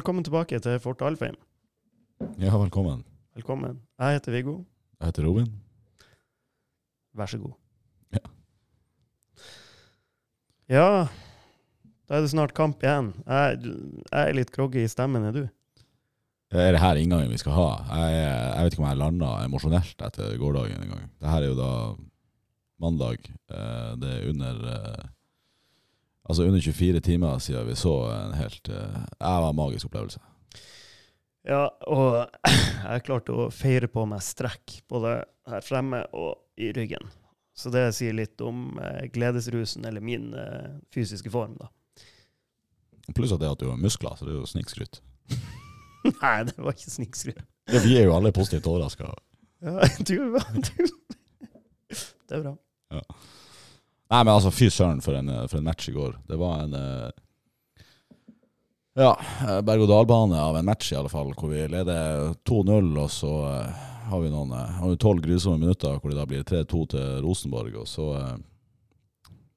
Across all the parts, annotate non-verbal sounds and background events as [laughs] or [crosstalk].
Velkommen tilbake til Fort Alfheim. Ja, velkommen. Velkommen. Jeg heter Viggo. Jeg heter Robin. Vær så god. Ja. Ja, da er det snart kamp igjen. Jeg, jeg er litt groggy i stemmen, er du? Er det her inngangen vi skal ha? Jeg, jeg vet ikke om jeg landa emosjonelt etter gårsdagen engang. Det her er jo da mandag. Eh, Det er under eh, Altså under 24 timer siden vi så en helt uh, Det var en magisk opplevelse. Ja, og [clears throat] jeg klarte å feire på meg strekk både her fremme og i ryggen. Så det sier litt om eh, gledesrusen, eller min eh, fysiske form, da. Pluss at det at du har muskler, så det er jo snikskryt. [laughs] Nei, det var ikke snikskryt. Ja, vi er jo alle positivt overraska. Ja, [laughs] du, du. Det er bra. Nei, men altså, fy søren for, eh, for en match i går. Det var en eh, Ja, eh, berg-og-dal-bane av en match, i alle fall, hvor vi leder 2-0, og så har vi noen har vi tolv grusomme minutter hvor det da blir 3-2 til Rosenborg, og så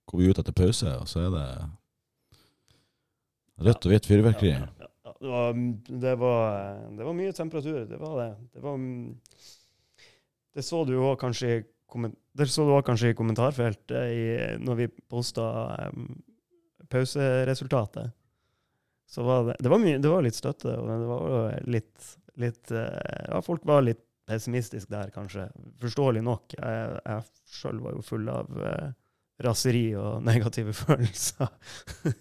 går vi ut etter pause, og så er det rødt og hvitt fyrverkeri. Ja, ja, ja. Det, var, det, var, det var mye temperatur, det var det. Det, var, det så du òg kanskje det så du òg kanskje i kommentarfeltet i, når vi posta um, pauseresultatet. Så var det, det, var mye, det var litt støtte, og det var litt, litt eh, Ja, folk var litt pessimistiske der, kanskje. Forståelig nok. Jeg, jeg sjøl var jo full av eh, raseri og [laughs] negative følelser. [laughs]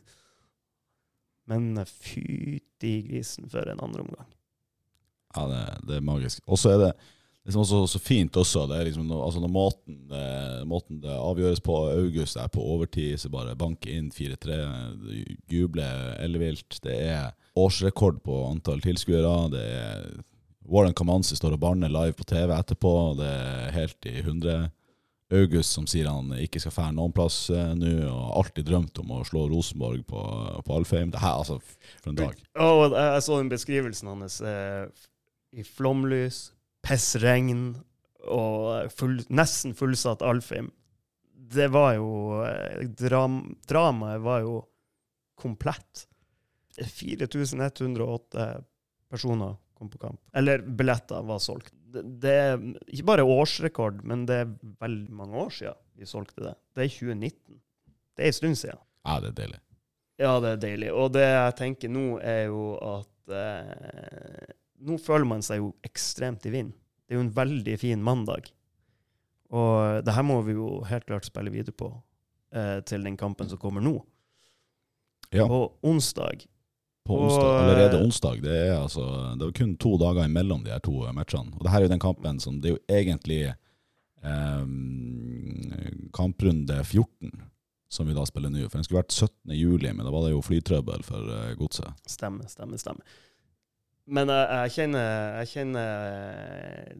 Men fytti grisen for en andre omgang. Ja, det, det er magisk. Og så er det liksom også så fint også. Det er liksom altså når måten det, måten det avgjøres på August er på overtid, så bare banke inn 4-3, juble ellevilt. Det er årsrekord på antall tilskuere. Det er Warren Kamanzi står og banner live på TV etterpå. Det er helt i hundre. August som sier han ikke skal fære noen plass eh, nå, og alltid drømt om å slå Rosenborg på, på Alfheim. Det her, altså, for en dag. Jeg, jeg så den beskrivelsen hans eh, i flomlys, pissregn og full, nesten fullsatt Alfheim. Det var jo eh, dram, Dramaet var jo komplett. 4108 personer kom på kamp. Eller billetter var solgt. Det, det er ikke bare årsrekord, men det er veldig mange år siden vi solgte det. Det er 2019. Det er en stund siden. Ja, det er deilig. Ja, det er deilig. Og det jeg tenker nå, er jo at eh, Nå føler man seg jo ekstremt i vind. Det er jo en veldig fin mandag. Og det her må vi jo helt klart spille videre på eh, til den kampen som kommer nå. Ja. På onsdag. På onsdag, og, allerede onsdag. Det er altså Det er kun to dager imellom de her to matchene. Og det her er jo den kampen som Det er jo egentlig eh, kamprunde 14 som vi da spiller nå. For den skulle vært 17. juli, men da var det jo flytrøbbel for uh, godset. Stemmer, stemmer, stemmer. Men jeg, jeg kjenner Jeg kjenner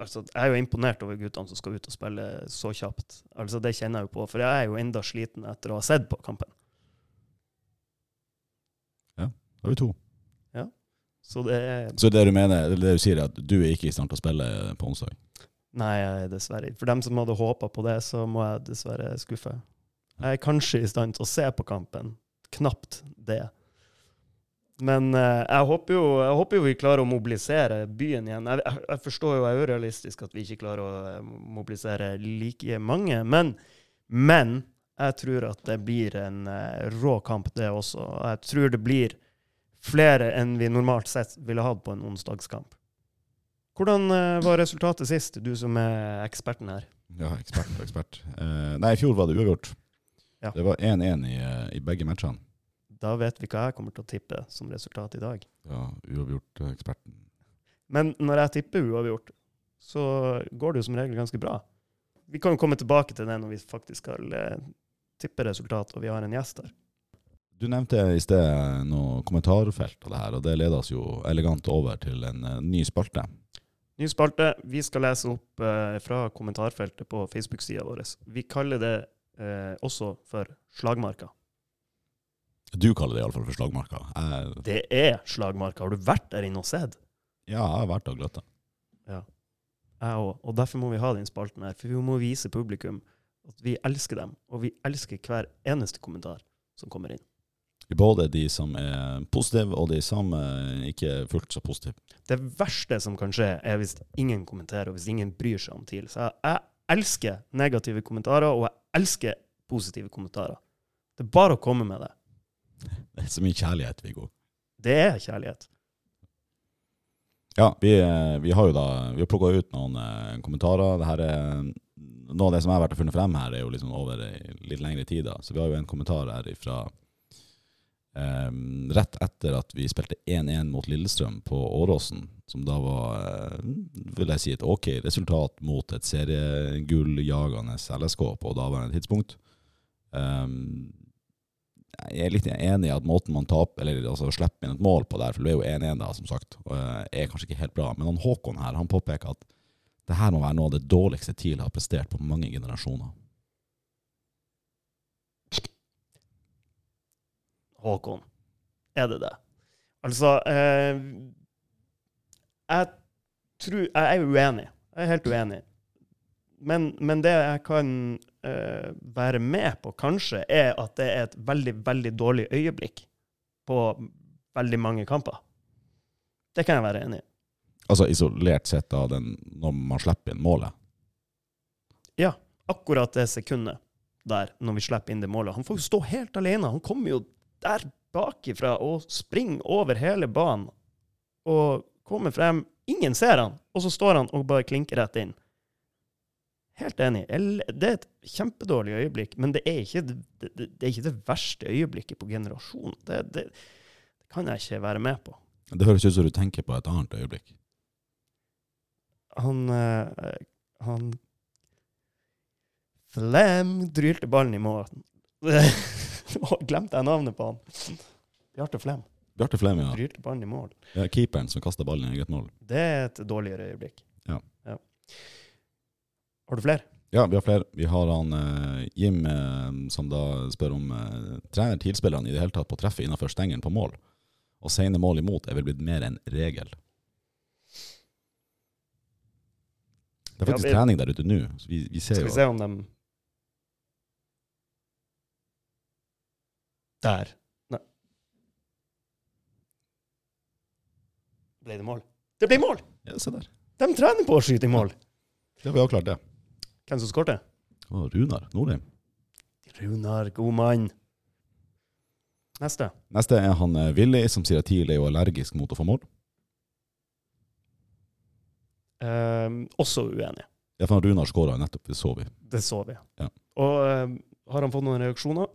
Altså, jeg er jo imponert over guttene som skal ut og spille så kjapt. Altså, Det kjenner jeg jo på, for jeg er jo enda sliten etter å ha sett på kampen. Ja, Da er vi to. Så det er Så det du mener, eller det du sier, er at du er ikke i stand til å spille på onsdag? Nei, er dessverre For dem som hadde håpa på det, så må jeg dessverre skuffe. Jeg er kanskje i stand til å se på kampen. Knapt det. Men eh, jeg, håper jo, jeg håper jo vi klarer å mobilisere byen igjen. Jeg, jeg, jeg forstår jo, jeg er jo realistisk at vi ikke klarer å eh, mobilisere like mange. Men, men jeg tror at det blir en eh, rå kamp, det også. Jeg tror det blir flere enn vi normalt sett ville hatt på en onsdagskamp. Hvordan eh, var resultatet sist, du som er eksperten her? Ja, ekspert og ekspert. Eh, nei, i fjor var det uavgjort. Ja. Det var 1-1 i, eh, i begge matchene. Da vet vi hva jeg kommer til å tippe som resultat i dag. Ja, uavgjort-eksperten. Men når jeg tipper uavgjort, så går det jo som regel ganske bra. Vi kan jo komme tilbake til det når vi faktisk skal eh, tippe resultat, og vi har en gjest her. Du nevnte i sted noe kommentarfelt av det her, og det leder oss jo elegant over til en eh, ny spalte. Ny spalte. Vi skal lese opp eh, fra kommentarfeltet på Facebook-sida vår. Vi kaller det eh, også for slagmarka. Du kaller det iallfall for slagmarka. Jeg, Det er slagmarka. Har du vært der inne og sett? ja, jeg har vært og gløtta. Jeg òg. Og derfor må vi ha den spalten her. For vi må vise publikum at vi elsker dem. Og vi elsker hver eneste kommentar som kommer inn. Både de som er positive, og de som er ikke fullt så positive. Det verste som kan skje, er hvis ingen kommenterer, og hvis ingen bryr seg om TIL. Så jeg, jeg elsker negative kommentarer, og jeg elsker positive kommentarer. Det er bare å komme med det. Det er så mye kjærlighet, Viggo. Det er kjærlighet. Ja, vi, eh, vi har jo da Vi har plukka ut noen eh, kommentarer. Er Noe av det som jeg har vært og funnet frem her, er jo liksom over litt lengre tid. da. Så vi har jo en kommentar her ifra eh, rett etter at vi spilte 1-1 mot Lillestrøm på Åråsen, som da var eh, vil jeg si et ok resultat mot et seriegulljagende LSK på daværende tidspunkt. Um, jeg er litt enig i at måten man taper, eller altså slipper inn et mål på der, for det er jo 1-1, da, som sagt, og eh, er kanskje ikke helt bra. Men han Håkon her han påpeker at det her må være noe av det dårligste TIL har prestert på mange generasjoner. Håkon. Er det det? Altså eh, Jeg tror Jeg er uenig. Jeg er helt uenig. Men, men det jeg kan uh, være med på, kanskje, er at det er et veldig, veldig dårlig øyeblikk på veldig mange kamper. Det kan jeg være enig i. Altså isolert sett av den, når man slipper inn målet. Ja, akkurat det sekundet der, når vi slipper inn det målet. Han får jo stå helt alene. Han kommer jo der bakifra og springer over hele banen og kommer frem. Ingen ser han, og så står han og bare klinker rett inn. Helt enig. Det er et kjempedårlig øyeblikk, men det er ikke det, det, er ikke det verste øyeblikket på generasjonen. Det, det, det kan jeg ikke være med på. Det høres ut som du tenker på et annet øyeblikk. Han eh, Han Flem drylte ballen i. [laughs] Å, Glemte jeg navnet på han? Bjarte Flem. Bjarte Flem, ja. Drylte ballen i mål. ja. Keeperen som kasta ballen i eget mål. Det er et dårligere øyeblikk. Ja. Ja. Har du flere? Ja, vi har flere. Vi har han eh, Jim eh, som da spør om eh, trener TIL-spillerne i det hele tatt på treffet treffe innenfor stengelen på mål. Og sene mål imot er vel blitt mer en regel. Det er Ja, faktisk vi- trening der ute nå. så Vi, vi ser Skal vi se om de Der. Nei. Ble det mål? Det ble mål! Ja, se der. De trener på å skyte i mål. Ja, vi har klart det. Hvem som skårte? Å, Runar Nordheim. Runar, god mann. Neste. Neste er han eh, Willy, som sier at TIL er jo allergisk mot å få mål. Ehm, også uenig. Ja, for Runar skåra nettopp, det så vi. Det så vi. Ja. Og ehm, har han fått noen reaksjoner?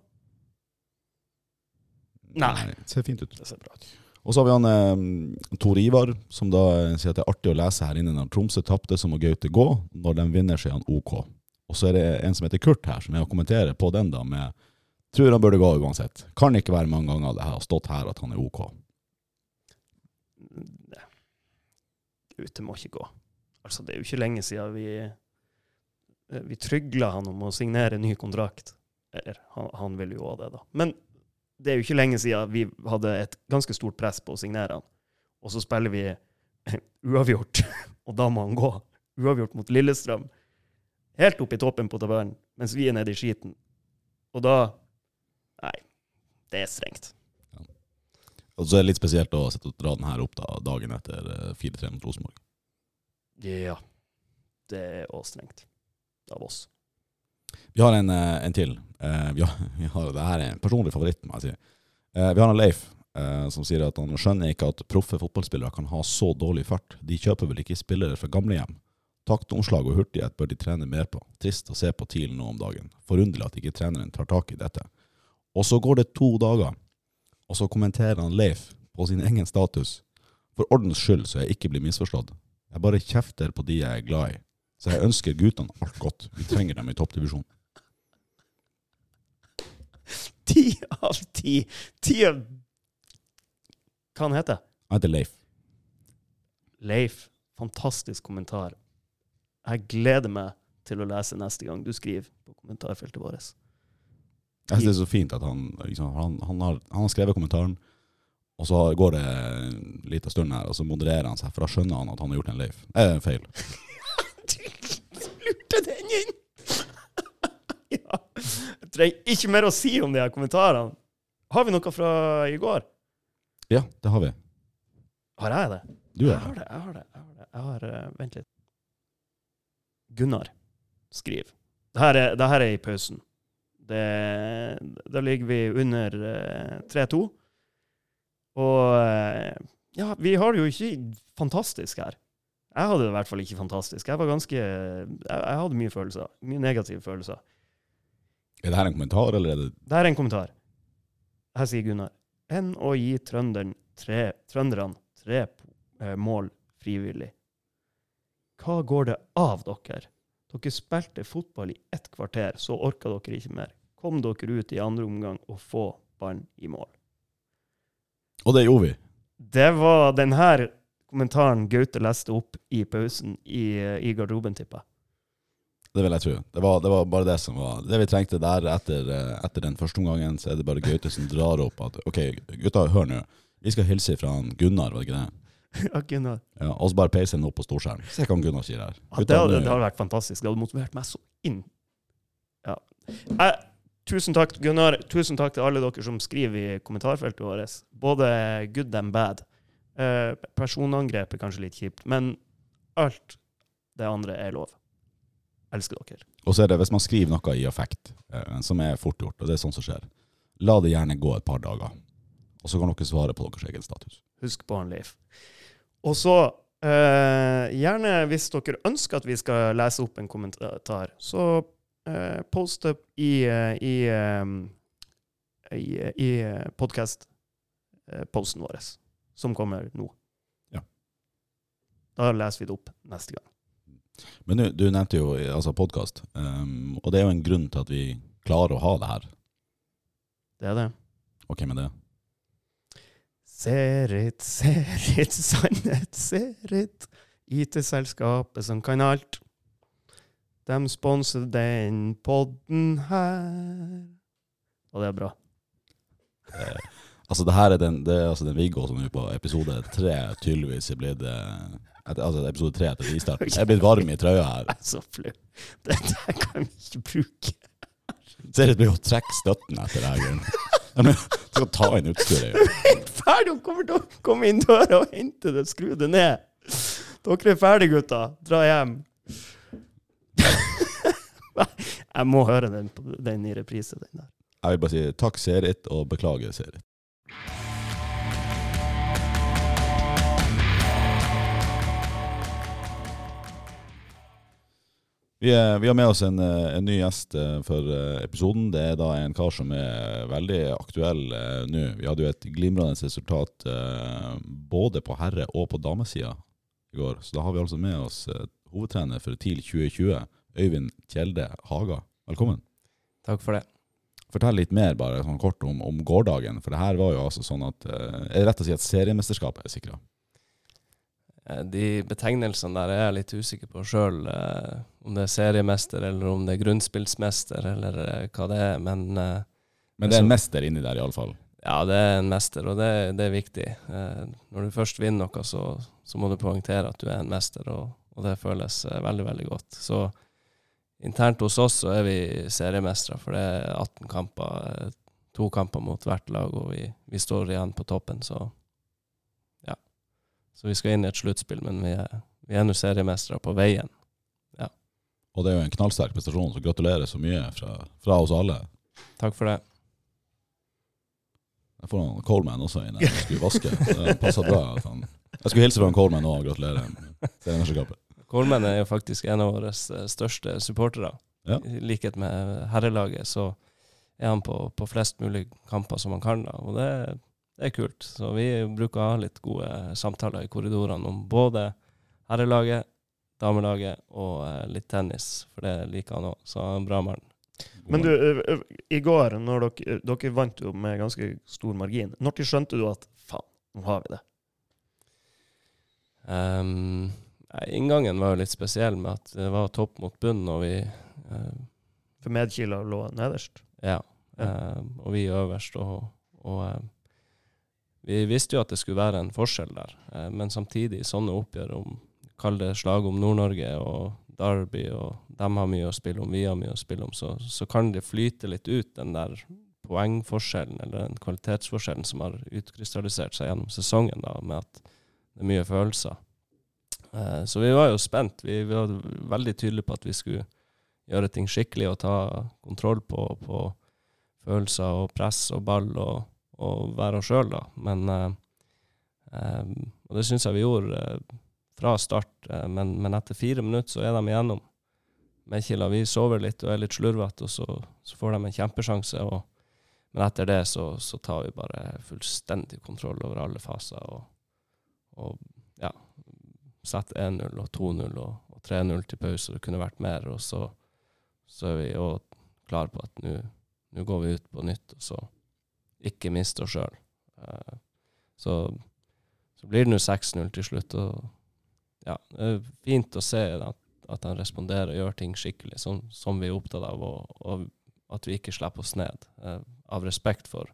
Nei. Det ser fint ut. Det ser bra ut. Og så har vi han eh, Tor Ivar, som da eh, sier at det er artig å lese her inne når Tromsø tapte, så må Gaute gå. Når de vinner, så er han OK. Og så er det en som heter Kurt her, som er å kommentere på den da med Tror han burde gå uansett. Kan ikke være mange ganger det har stått her at han er OK. Nei. Ute må ikke gå. Altså, det er jo ikke lenge siden vi eh, vi trygla han om å signere en ny kontrakt. Eller, han, han vil jo òg det, da. Men det er jo ikke lenge siden vi hadde et ganske stort press på å signere han. Og så spiller vi [laughs] uavgjort, og da må han gå. Uavgjort mot Lillestrøm. Helt oppe i toppen på tabellen, mens vi er nede i skiten. Og da Nei, det er strengt. Og så er det litt spesielt å sette dra den her opp da, dagen etter eh, 4-3 mot Rosenborg. Ja. Det er òg strengt av oss. Vi har en, eh, en til. Eh, vi har, [laughs] vi har, det her er en personlig favoritt, må jeg si. Eh, vi har en Leif som sier at han skjønner ikke at proffe fotballspillere kan ha så dårlig fart. De kjøper vel ikke spillere fra gamlehjem. Taktomslag og hurtighet bør de trene mer på. Trist å se på TIL nå om dagen. Forunderlig at ikke treneren tar tak i dette. Og så går det to dager, og så kommenterer han Leif på sin egen status. For ordens skyld så jeg ikke blir misforstått. Jeg bare kjefter på de jeg er glad i. Så jeg ønsker guttene alt godt. Vi trenger dem i toppdivisjon. Ti av ti. Ti av Hva han heter Han heter Leif. Leif. Fantastisk kommentar. Jeg gleder meg til å lese neste gang du skriver på kommentarfeltet vårt. Jeg synes det er så fint at han, liksom, han, han, har, han har skrevet kommentaren, og så går det en liten stund her, og så modererer han seg, for da skjønner han at han har gjort en Leif. Eh, feil. Lurte den inn! [laughs] ja. Jeg trenger ikke mer å si om de her kommentarene. Har vi noe fra i går? Ja, det har vi. Har jeg det? Du Jeg har det. Jeg har det. Jeg har, det. Jeg har uh, Vent litt. Gunnar skriver. Det her er, det her er i pausen. Det, da ligger vi under uh, 3-2. Og uh, ja, vi har det jo ikke fantastisk her. Jeg hadde det i hvert fall ikke fantastisk. Jeg var ganske Jeg, jeg hadde mye følelser. Mye negative følelser. Er det her en kommentar, eller er det Det her er en kommentar. Her sier Gunnar. Enn å gi trønderen tre, trønderne tre eh, mål frivillig. Hva går det av dere? Dere spilte fotball i ett kvarter, så orka dere ikke mer. Kom dere ut i andre omgang og få ballen i mål. Og det gjorde vi. Det var denne kommentaren Gaute leste opp i pausen i, i garderoben, tipper jeg. Det vil jeg tro. Det var, det var bare det som var Det vi trengte der etter, eh, etter den første omgangen, så er det bare Gaute som drar opp at OK, gutta, hør nå. Vi skal hilse fra Gunnar, var det ikke det? [laughs] Ja, Gunnar. Ja, og så bare peise den opp på storskjerm. Se hva Gunnar sier her. Ja, det, hadde, det hadde vært fantastisk. Det hadde motivert meg så inn. Ja. Jeg, tusen takk, Gunnar. Tusen takk til alle dere som skriver i kommentarfeltet vårt. Både good and bad. Eh, personangrep er kanskje litt kjipt, men alt det andre er lov. Elsker dere. Og så er det hvis man skriver noe i affekt, eh, som er fort gjort, og det er sånn som skjer, la det gjerne gå et par dager. Og så kan dere svare på deres egen status. Husk på han Leif. Og så eh, gjerne, hvis dere ønsker at vi skal lese opp en kommentar, så eh, post det i, eh, i, eh, i, i podkast-posten vår, som kommer nå. Ja. Da leser vi det opp neste gang. Men du, du nevnte jo eh, altså podkast, um, og det er jo en grunn til at vi klarer å ha det her. Det er det. Og hvem er det? Serit, Serit, sannhet, Serit. IT-selskapet som kan alt. De sponser den podden her. Og det er bra. Altså, det her er den, det er altså den Viggo som er på episode tre tydeligvis er blitt eh, Altså episode tre etter ristart. Jeg er blitt varm i trøya her. [laughs] Jeg er så flau. Dette kan vi ikke bruke. Ser ut til å trekke støtten etter det her. Jeg skal ta inn utstyret. [laughs] Ferdig! Hun kommer til å komme inn døra og hente det, skru det ned. Dere er ferdige, gutta. Dra hjem. [laughs] Jeg må høre den, den i reprise, den der. Jeg vil bare si takk, Serit, og beklager, Serit. Vi, er, vi har med oss en, eh, en ny gjest eh, for eh, episoden. Det er da en kar som er veldig aktuell eh, nå. Vi hadde jo et glimrende resultat eh, både på herre- og på damesida i går. Så da har vi altså med oss eh, hovedtrener for TIL 2020, Øyvind Kjelde Haga. Velkommen. Takk for det. Fortell litt mer bare sånn kort om, om gårsdagen. For det her var jo altså sånn at eh, Er det rett å si at seriemesterskapet er sikra? Eh, De betegnelsene der er jeg litt usikker på sjøl. Om det er seriemester, eller om det er grunnspillsmester, eller eh, hva det er. Men eh, Men det er en mester inni der, iallfall. ja, det er en mester, og det, det er viktig. Eh, Når du først vinner noe, så, så må du poengtere at du er en mester, og, og det føles eh, veldig, veldig godt. Så internt hos oss så er vi seriemestere, for det er 18 kamper. eh, To kamper mot hvert lag, og vi, vi står igjen på toppen, så. Så vi skal inn i et sluttspill, men vi er, vi er nå seriemestere på veien. Og det er jo en knallsterk prestasjon, så gratulerer så mye fra, fra oss alle. Takk for det. Jeg får han Coleman også inn og skulle vaske. Det passer bra at han Jeg skulle hilse fra han Coleman nå og gratulere med seriemesterskapet. Coleman er jo faktisk en av våre største supportere. Ja. I likhet med herrelaget, så er han på, på flest mulig kamper som han kan. Da. Og det, det er kult. Så vi bruker å ha litt gode samtaler i korridorene om både herrelaget, damelaget og eh, litt tennis, for det liker han òg. Så han er en bra mann. Men du, i går, når dere, dere vant jo med ganske stor margin, når skjønte du at faen, nå har vi det? Um, inngangen var jo litt spesiell med at det var topp mot bunn, og vi uh, For Medkila lå nederst. Ja. Ja. Eh, og vi øverst. Og, og eh, vi visste jo at det skulle være en forskjell der. Eh, men samtidig, sånne oppgjør om Kall det slag om Nord-Norge og Derby, og de har mye å spille om, vi har mye å spille om, så, så kan det flyte litt ut den der poengforskjellen, eller den kvalitetsforskjellen som har utkrystallisert seg gjennom sesongen, da, med at det er mye følelser. Eh, så vi var jo spent. Vi, vi, var veldig tydelige på at vi skulle gjøre ting skikkelig og ta kontroll på, på følelser og press og ball og, og være oss sjøl, da. Men eh, eh, Og det syns jeg vi gjorde eh, fra start, eh, men, men, etter fire minutter så er de igjennom. Medkila, vi sover litt og er litt slurvete, og så, så, får de en kjempesjanse. Og, men etter det så, så, tar vi bare fullstendig kontroll over alle faser. Og, og ja, setter 1-0 og 2-0 og, og 3-0 til pause. Det kunne vært mer. Og så, så er vi òg klare på at nå går vi ut på nytt, og så ikke miste oss sjøl. Uh, så, så blir det nå 6-0 til slutt. og ja, det er fint å se at at han responderer og gjør ting skikkelig, som, som vi er opptatt av, og, og, at vi ikke slipper oss ned. Eh, av respekt for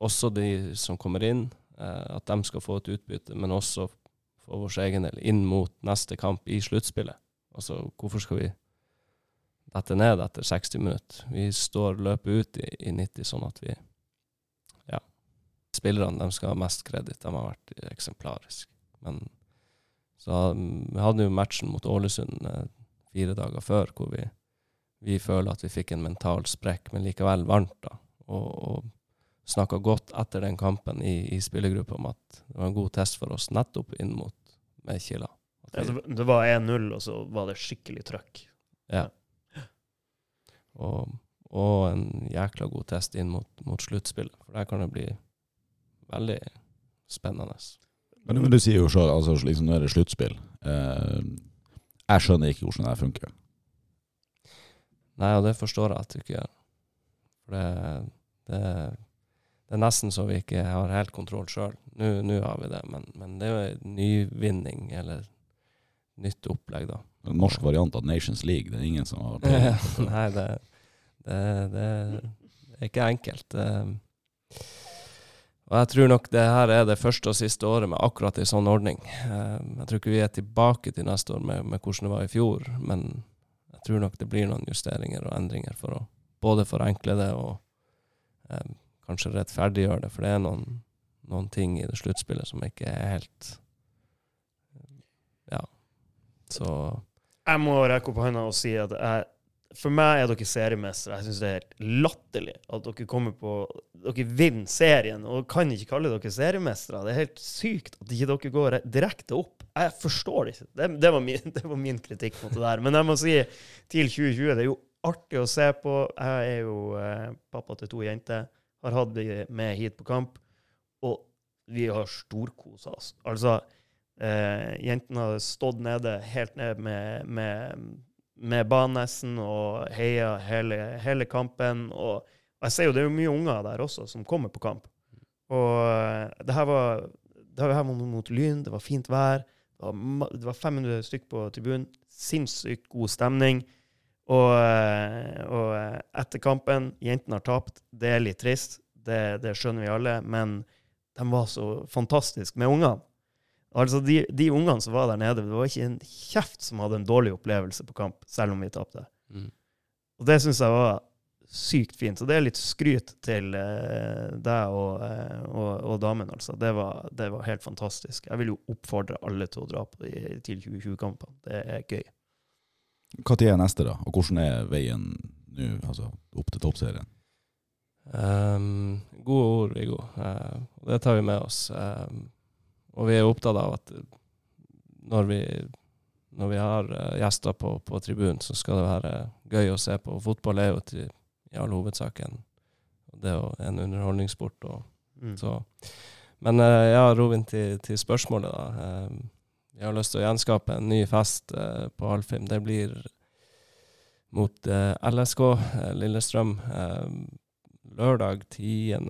også de som kommer inn, eh, at de skal få et utbytte, men også for vår egen del inn mot neste kamp i sluttspillet. Altså, hvorfor skal vi dette ned etter 60 minutter? Vi står løpet ut i, i 90, sånn at vi Ja. Spillerne de skal ha mest kreditt. De har vært eksemplariske. Men så um, vi hadde jo matchen mot Ålesund eh, fire dager før, hvor vi, vi, føler at vi fikk en mental sprekk, men likevel vant, da. Og, og snakka godt etter den kampen i, i spillergruppa om at det var en god test for oss nettopp inn mot Kila. Det var 1-0, og så var det skikkelig trøkk. Ja. Og, og, en jækla god test inn mot, mot sluttspillet, for der kan det bli veldig spennende. Men, men, du sier jo sjøl, altså, liksom, nå er det sluttspill. Eh, jeg skjønner ikke hvordan det funker. Nei, og det forstår jeg at du ikke gjør. For det, det, det, er nesten så vi ikke har helt kontroll sjøl. Nå har vi det, men, men, det er jo en nyvinning eller nytt opplegg, da. En norsk variant av Nations League, det er ingen som har [laughs] Nei, det, det, det, er ikke enkelt. Og jeg tror nok det her er det første og siste året med akkurat en sånn ordning. Eh, jeg tror ikke vi er tilbake til neste år med, med, hvordan det var i fjor, men jeg tror nok det blir noen justeringer og endringer for å både forenkle det og eh, kanskje rettferdiggjøre det, for det er noen, noen ting i det sluttspillet som ikke er helt Ja. Så Jeg må rekke opp hånda og si at jeg for meg er dere seriemestere. Jeg syns det er latterlig at dere kommer på Dere vinner serien og kan ikke kalle dere seriemestere. Det er helt sykt at ikke dere går direkte opp. Jeg forstår det ikke. Det, det, var, min, [laughs] det var, min, kritikk mot det der. Men jeg må si til 2020 Det er jo artig å se på. Jeg er jo eh, pappa til to jenter. Har hatt de med hit på kamp. Og vi har storkosa oss. Altså, eh, jentene har stått nede, helt ned med, med med Banessen og heia hele, hele kampen. Og, jeg ser jo det er mye unger der også som kommer på kamp. Og uh, det her var, det her var mot Lyn, det var fint vær. Det var, det var 500 stykk på tribunen. Sinnssykt god stemning. Og, uh, og uh, etter kampen Jentene har tapt. Det er litt trist, det, det skjønner vi alle. Men de var så fantastiske med ungene. Altså, de, de ungene som var der nede, det var ikke en kjeft som hadde en dårlig opplevelse på kamp, selv om vi tapte. Mm. Og det syns jeg var sykt fint. Så det er litt skryt til eh, deg og, eh, og, og damen, altså. Det var, det var, helt fantastisk. Jeg vil jo oppfordre alle til å dra på de til 2020-kampene. Det er gøy. Når er neste, da? Og hvordan er veien nå, altså opp til toppserien? Um, gode ord, Viggo. Uh, det tar vi med oss. Um, og vi er opptatt av at når vi, når vi har uh, gjester på, på tribunen, så skal det være gøy å se på. Fotball er jo til, i all hovedsak en, det er en underholdningssport. Og, mm. så. Men uh, ja, Rovin, til, til spørsmålet, da. Uh, jeg har lyst til å gjenskape en ny fest på Alfheim. Det blir mot LSK Lillestrøm lørdag 10.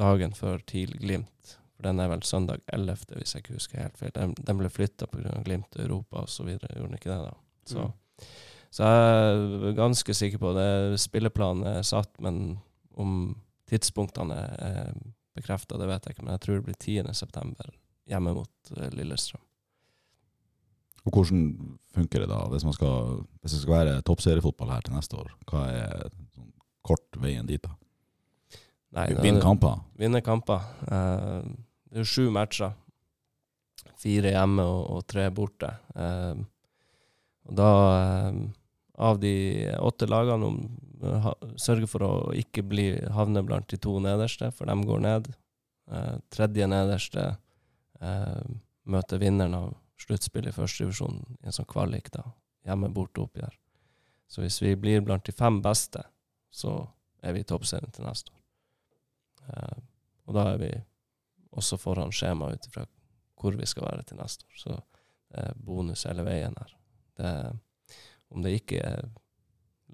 dagen før TIL Glimt. For den er vel søndag 11., hvis jeg ikke husker helt feil. Den, den ble flytta pga. Glimt Europa osv., gjorde den ikke det? da? Så, mm. så, jeg er ganske sikker på det. Spilleplanen er satt, men om tidspunktene er bekrefta, det vet jeg ikke. Men jeg tror det blir 10.9. hjemme mot uh, Lillestrøm. Og hvordan funker det da, hvis, man skal, hvis det skal være toppseriefotball her til neste år? Hva er sånn kort veien dit, da? Vinne kamper? vinne kamper. Uh, det er sju matcher. Fire hjemme og, og tre borte. Uh, og da, uh, av de åtte lagene, om, ha, sørge for å ikke bli, havne blant de to nederste, for de går ned. Tredje nederste møter vinneren av sluttspillet i første divisjon i en sånn kvalik, da. Hjemme-borte-oppgjør. Så hvis vi blir blant de fem beste, så er vi i toppserien til neste år. Eh, og da er vi også foran skjema ut ifra hvor vi skal være til neste år. Så det er bonus hele veien her. Det, om det ikke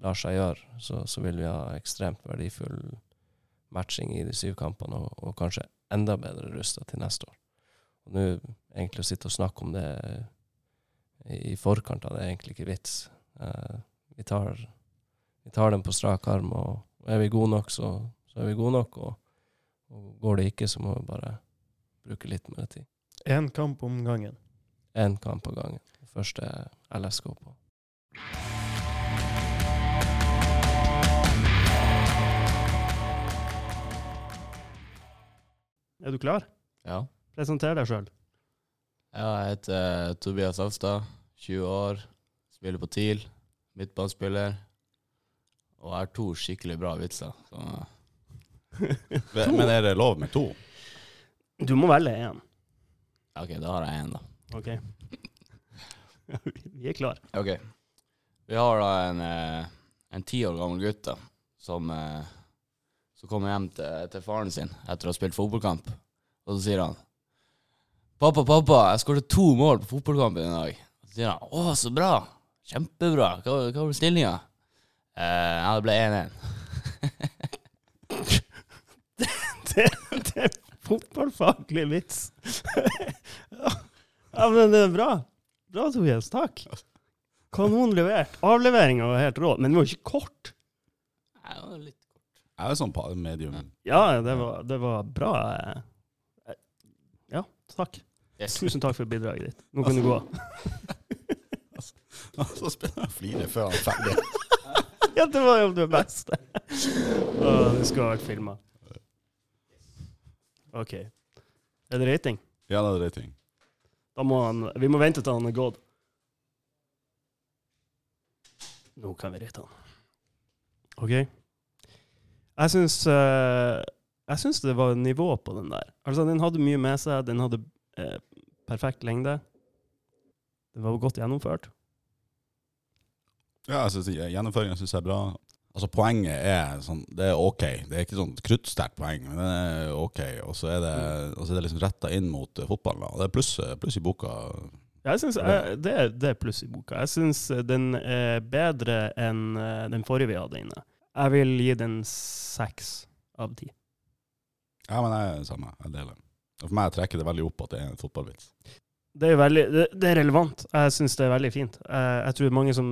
lar seg gjøre, så, så vil vi ha ekstremt verdifull matching i de syv kampene, og, og kanskje enda bedre rusta til neste år. Og nå egentlig å sitte og snakke om det i, i forkant av det er egentlig ikke vits. Eh, vi, tar, vi tar den på strak arm, og, og er vi gode nok, så, så er vi gode nok. og og går det ikke, så må vi bare bruke litt mer tid. Én kamp om gangen. Én kamp av gangen. Det første LSK på. Er du klar? Ja. Presenter deg sjøl. ja, jeg heter eh, Tobias Alstad, 20 år, spiller på TIL, midtbanespiller, og har to skikkelig bra vitser. Så [laughs] Men er det lov med to? Du må velge én. OK, da har jeg én, da. OK. [laughs] Vi er klar. Ok. Vi har da en, eh, en ti år gammel gutt da, som, eh, som kommer hjem til, til faren sin etter å ha spilt fotballkamp. Og så sier han 'Pappa, pappa, jeg skåret to mål på fotballkampen i dag.' Så sier han 'Å, så bra. Kjempebra. Hva, hva var stillinga?' Eh, ja, det ble 1-1. [laughs] Det, det er fotballfaglig vits. [laughs] ja, men det er bra. Bra, Tobias. Takk. Kanon levert. Avleveringa var helt rå, men den var ikke kort. Nei, det var litt kort. Jeg er sånn medium. Ja, det var, det var bra. Ja, takk. yes. Tusen takk for bidraget ditt. Nå kan du gå. [laughs] Så spiller jeg flire før han er ferdig. [laughs] Ja, det var jo det beste. Å, det skulle ha vært filma. OK. Er det rating? Ja, det er rating. Da må han Vi må vente til han er gått. Nå kan vi rate han. OK? Jeg syns uh, Jeg syns det var nivå på den der. Altså, den hadde mye med seg. Den hadde uh, perfekt lengde. Den var godt gjennomført. Ja, jeg synes, Gjennomføringen syns jeg er bra. Altså Poenget er sånn Det er OK. Det er ikke sånn kruttsterkt poeng, men det er OK. Og så er det, så er det liksom retta inn mot fotball. fotballen. Og det er pluss, pluss i boka. Jeg synes, jeg, det, er, det er pluss i boka. Jeg syns den er bedre enn eh, den forrige vi hadde inne. Jeg vil gi den seks av ti. Ja, men jeg er det samme. Jeg deler. For meg trekker det veldig opp at det er en fotballvits. Det er, veldig, det, det er relevant. Jeg syns det er veldig fint. Jeg, jeg tror mange som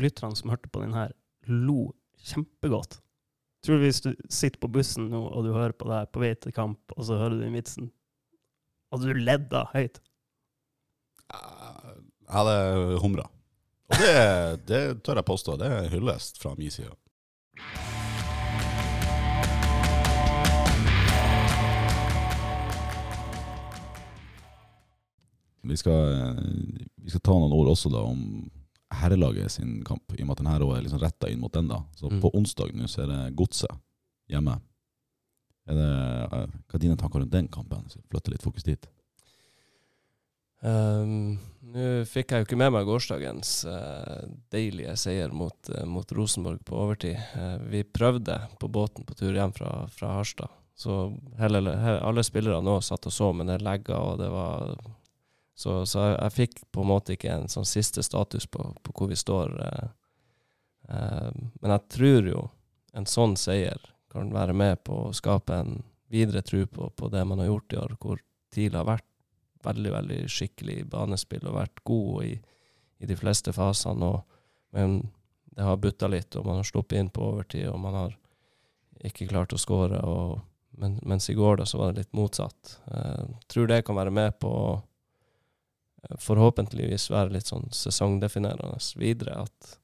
lytterne som hørte på den her, lo kjempegodt. Tror du hvis du sitter på bussen nå og du hører på det her på vei til kamp, og så hører du den vitsen, hadde du ledd da høyt. Jeg hadde humra. Og det, det tør jeg påstå. Det er hyllest fra min side. Vi skal, eh, vi skal ta noen ord også da om herrelaget sin kamp, i og med at denne er liksom retta inn mot den. da. Så Mm. På onsdag nå så er det Godset hjemme. Er det, eh, hva er dine tanker rundt den kampen? Så Flytte litt fokus dit. Um, Nå fikk jeg jo ikke med meg gårsdagens uh, deilige seier mot, uh, mot Rosenborg på overtid. Uh, vi prøvde på båten på tur hjem fra, fra Harstad. Så hele, hele, alle spillere nå satt og så, med det legga, og det var Så, så jeg, jeg fikk på en måte ikke en sånn siste status på, på hvor vi står. eh. Eh, men jeg tror jo en sånn seier kan være med på å skape en videre tro på, på det man har gjort i år, hvor TIL har vært veldig, veldig skikkelig i banespill og vært god i, i de fleste fasene. Og, men det har butta litt, og man har sluppet inn på overtid, og man har ikke klart å skåre. Men, mens i går da, så var det litt motsatt. Jeg tror det kan være med på å eh, forhåpentligvis være litt sånn sesongdefinerende videre. At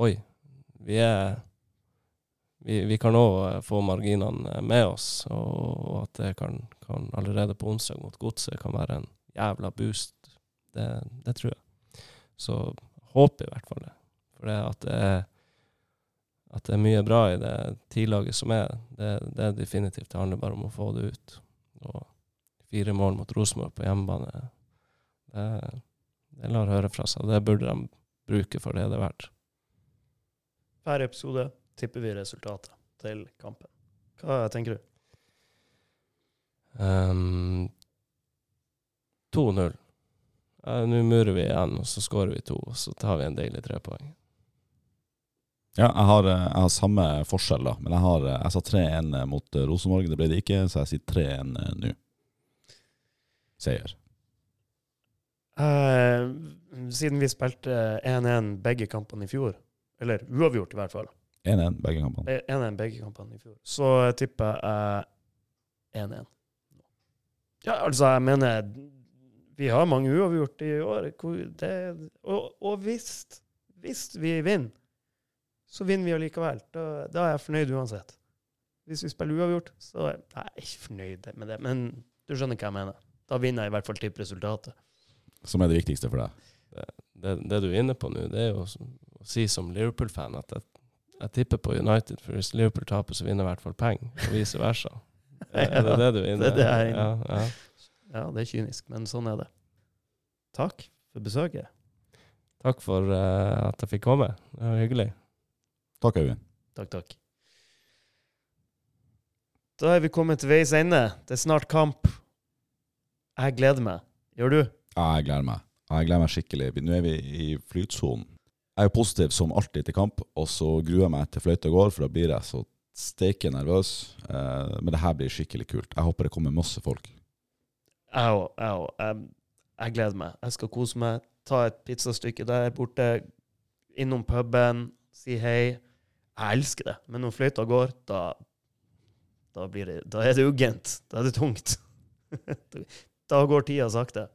oi, vi er Vi, vi kan òg få marginene med oss, og, og at det kan, kan allerede på onsdag mot Godset kan være en jævla boost. Det, det tror jeg. Så håper i hvert fall det. For det at det er at det er mye bra i det tidlaget som er, det, det er definitivt. Det handler bare om å få det ut. Og fire mål mot Rosenborg på hjemmebane, det, det lar høre fra seg. Det burde de bruke for det det er verdt. Per episode tipper vi resultatet til kampen. Hva tenker du? Um, 2-0. Eh, Nå murer vi igjen, og så skårer vi to, og så tar vi en deilig trepoeng. Ja, jeg har, eh, jeg har samme forskjell, da. Men jeg, har, eh, jeg sa 3-1 mot eh, Rosenborg. Det ble det ikke, så jeg sier 3-1 eh, nå. Seier. Eh, siden vi spilte 1-1 begge kampene i fjor, eller uavgjort i hvert fall, 1-1 begge kampene. Eh, 1-1 begge kampene i fjor, så tipper jeg 1-1. Ja, altså, jeg mener Vi har mange uavgjort i år. Det, og og hvis, hvis vi vinner, så vinner vi allikevel. Da, da er jeg fornøyd uansett. Hvis vi spiller uavgjort, så er jeg ikke fornøyd med det. Men du skjønner hva jeg mener. Da vinner jeg i hvert fall tippresultatet. Som er det viktigste for deg. Det, det du er inne på nå, det er jo å å si som Liverpool-fan at jeg, jeg tipper på United, for hvis Liverpool taper, så vinner i hvert fall penger, og vice versa. [laughs] Er det det du er inne Det inne. Ja, ja. Ja, det er kynisk, men sånn er det. Takk for besøket. Takk for uh, at jeg fikk komme. Det var hyggelig. Takk, Øyvind. Takk, takk. Da er vi kommet til veis ende. Det er snart kamp. Jeg gleder meg. Gjør du? Ja, jeg gleder meg. Jeg gleder meg skikkelig. Nå er vi i flytsonen. Jeg er positiv som alltid til kamp, og så gruer jeg meg til fløyta går, for da blir jeg så steike nervøs. Eh, men det her blir skikkelig kult. Jeg håper det kommer masse folk. Jeg òg. Jeg. Jeg, gleder meg. Jeg skal kose meg. Ta et pizzastykke der borte. Innom puben. Si hei. Jeg elsker det. Men når fløyta går, da, da, det, da er det uggent. Da er det tungt. [laughs] da går tida sakte.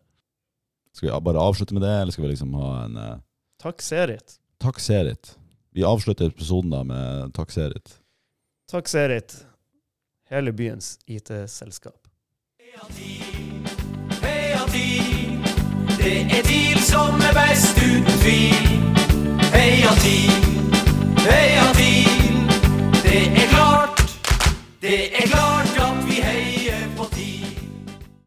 Skal vi bare avslutte med det, eller skal vi liksom ha en eh, Takk, Serit. Takk, Serit. Vi avslutter episoden da med Takk, Serit. Takk, Serit. Hele byens IT-selskap. Heia TIL, det er TIL som er best uten tvil. Heia TIL, heia TIL, det er klart, det er klart.